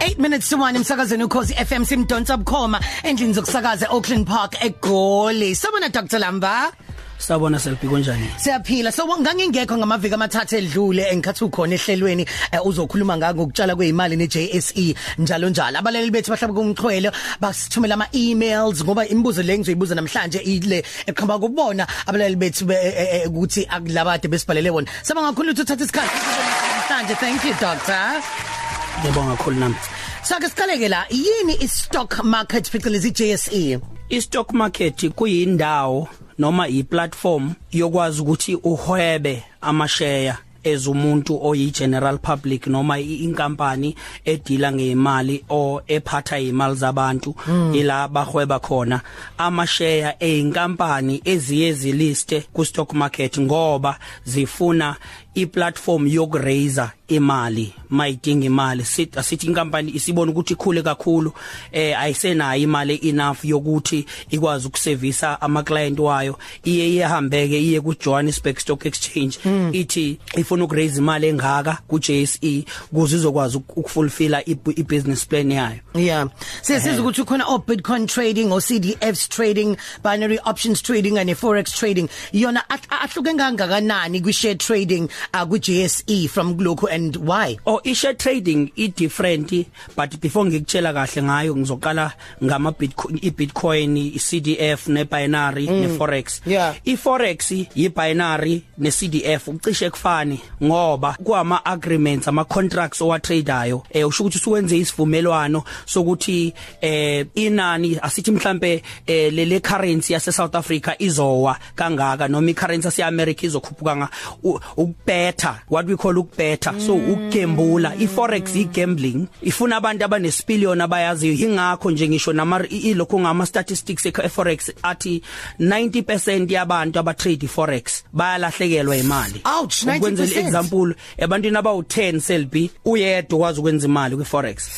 8 minutes to 1 emsakazweni ukhosi FM simdonsa bukhoma. Endlini zokusakaza Auckland Park eGoli. Sabona Dr Lamba? Sabona selibhi konjani Siyaphila. So ngangingekho ngamaviki amathathu edlule engikhathi ukhona ehlelweni eh, uzokhuluma ngako ukutshala kweimali neJSE njalo njalo. Abaleli bethu bahlaba kumxhwele basithumela ama emails ngoba imibuzo le ngizoyibuza namhlanje ile eqhamba kubona abaleli bethu be- eh, eh, eh, ukuthi akulabade besibhalele bona sabanga kakhulu ukuthi uthathe isikhathi. Namhlanje thank you doctor. Ngiyabonga kakhulu nami. Sake siqaleke la yini i-stock market phecelezi JSE istock market kuyindawo noma iplatform yokwazi ukuthi uhwebe amashare ezumuntu oyi general public noma i- inkampani edila ngeimali o ephatha imali zabantu ila bahweba khona. Amashare einkampani eziye ziliste ku stock market ngoba zifuna iplatform yokuraiser imali mayidinga imali. Sithi asithi inkampani isibona ukuthi ikhule kakhulu eh ayisenayo imali enough yokuthi ikwazi ukuservisa ama client wayo. Iye ihambeke iye ku Johannesburg Stock Exchange. Ithi ifuna ukuraise imali engaka ku JSE ukuze izokwazi uk- ukufulfilla i- i-business plan yayo. Yeah. Sesiza ukuthi khona o Bitcoin trading o CDFs trading, binary options trading and forex trading. Yona ahl- ahluke kangakanani kwi share trading uh, ku JSE from Gloco and why? Oh i-share trading i different but before ngikutshela kahle ngayo ngizoqala ngama Bitcoin iBitcoin iCDF nebinary neforex Yeah. iforex yibinary neCDF ucishe kufani ngoba kwama agreements ama contracts owa tradeayo eh usho ukuthi usuwenze isivumelwano sokuthi eh inani asithi mhlambe eh lele currency yase South Africa izowa kangaka noma icurrency yase America izokhuphuka nga ukubetha what we call ukubetha so ukugembula iforex igambling ifuna abantu abanesipillion abayaziyo. Ingakho nje ngisho nama ilokho ngama statistics eforex athi 90% yabantu aba trade forex bayalahlekelwa imali. Ouch, 90%. ukwenzela example ebantwini abawu 10 selbi uyedwa kwazi ukwenza imali kwi forex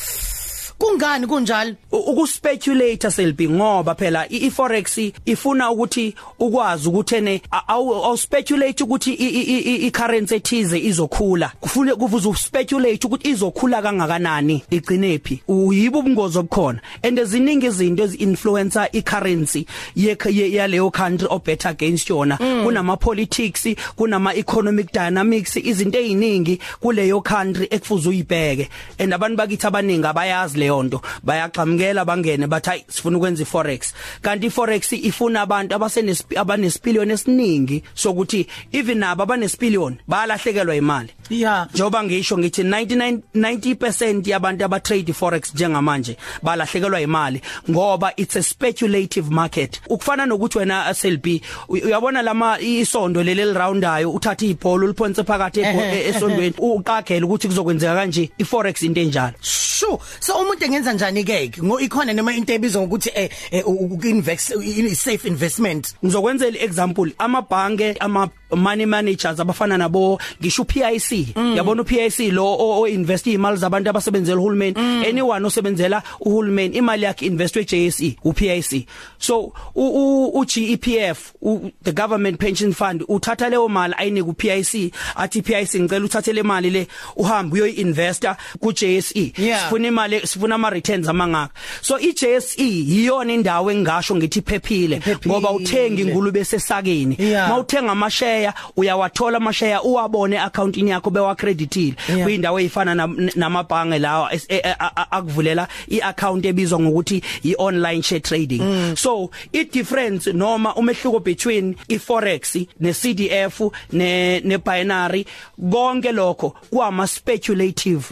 Kungani kunjalo? U- ukuspeculate selbi ngoba phela i- iforex ifuna ukuthi ukwazi ukuthi ene awu awu speculate ukuthi i- i- i- i currency ethize izokhula. Kufune kuvuza uspeculate ukuthi izokhula kangakanani? Igcine phi? Uyibo ubungozi obukhona. And eziningi izinto ezi influencer i currency ye ye- yaleyo country obet against yona. Kunama politics kunama economic dynamics izinto eziningi kuleyo country ekufuza uyibheke. And abantu bakithi abaningi abayazi leyo nto bayaqhamukela bangene bathi hayi sifuna ukwenza iforex. Kanti iforex ifuna abantu abasenespi abanesipillion esiningi sokuthi even nabo abanesipillion bayalahlekelwa imali. Yeah. njoba ngisho ngithi 99 90% yabantu aba trade forex njengamanje balahlekelwa imali ngoba it's a speculative market. Ukufana nokuthi wena SLB uy- uyabona lama isondo leli liroundayo uthatha ibhola uliphonse phakathi ebho- Ehhe, e- esondweni uqakhela ukuthi kuzokwenzeka kanje iforex into enjalo. Sure. So umuntu engenza njani ke? Ikhona noma into ebizwa ngokuthi eh eh, u- u- invest i- safe investment. ngizokwenzela example amabhange ama money managers abafana nabo ngisho uPIC yabona uPIC lo o o invest imali zabantu abasebenzela uhulumeni? Anyone osebenzela uhulumeni imali yakhe investwe JSE uPIC so u- u uGEPF u- the government pension fund uthatha leyo mali ayinike uPIC athi PIC ngicela uthathe le mali le uhambe uyoinvesta kuJSE Yeah. sifuna imali sifuna ama returns amangaka. So iJSE yiyona indawo engasho ngithi iphephile Iphephile. ngoba uthenga ingulube sesakeni. Yeah. mawuthenga amashare uyawathola amashare uwabone accountini yakho bewacreditile kuyindawo ezifana nam- namabhange lawa es- e- e- a- a- akuvulela iaccount ebizwa ngokuthi ionline share trading. So i difference noma umehluko between iforex neCDF ne nebinary konke lokho kwama speculative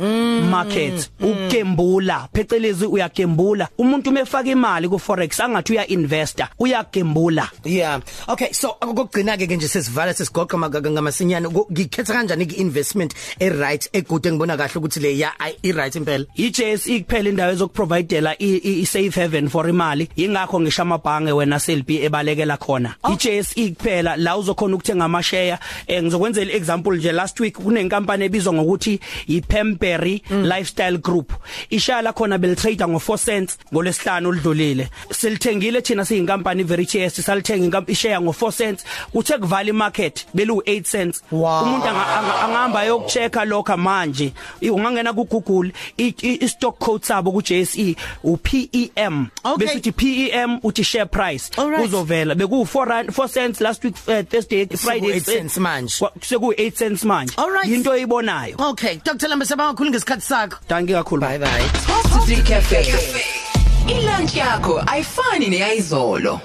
markets. ukugembula phecelezi uyagembula. Umuntu umefaka imali ku forex angathi uya investor uyagembula. Yeah. Okay, so ukugcina ke nje sesivala sesigoqa magaga ngamasinyane Ku- ngikhetha kanjani ke investment e right egood engibona kahle ukuthi le ya i- i right impela. iJSE kuphela indawo ezokuprovidela i safe haven for imali. Ingakho ngisho amabhange wena SLB ebalekela khona. iJSE kuphela la uzokhona ukuthenga ama share eh, ngizokwenzela example nje last week kunenkampani ebizwa ngokuthi iPemberry Lifestyle Group. Ishaya la khona beltrade ngo 4 cents ngolesihlanu olidlulile silithengile thina siyinkampani Veritas salithenga inkampani ishare ngo 4 cents. Uthe kuvala imarket. Ipacket belu 8 cents. Wow. umuntu anga- anga- angahamba yokuchecka lokho manje. Ungangena ku Google i i- stock code sabo ku JSE u PEM Okay. bese uthi PEM uthi share price. Uzovela beku 4 rand 4 cents last week uh, Thursday Friday 8 cents manje. Seku 8 cents manje. Into oyibonayo. Okay. Dr Lambisa bangakhulu ngesikhathi sakho. Danki kakhulu Bye bye 3 Cafe. Ilunch yakho ayifani neyizolo.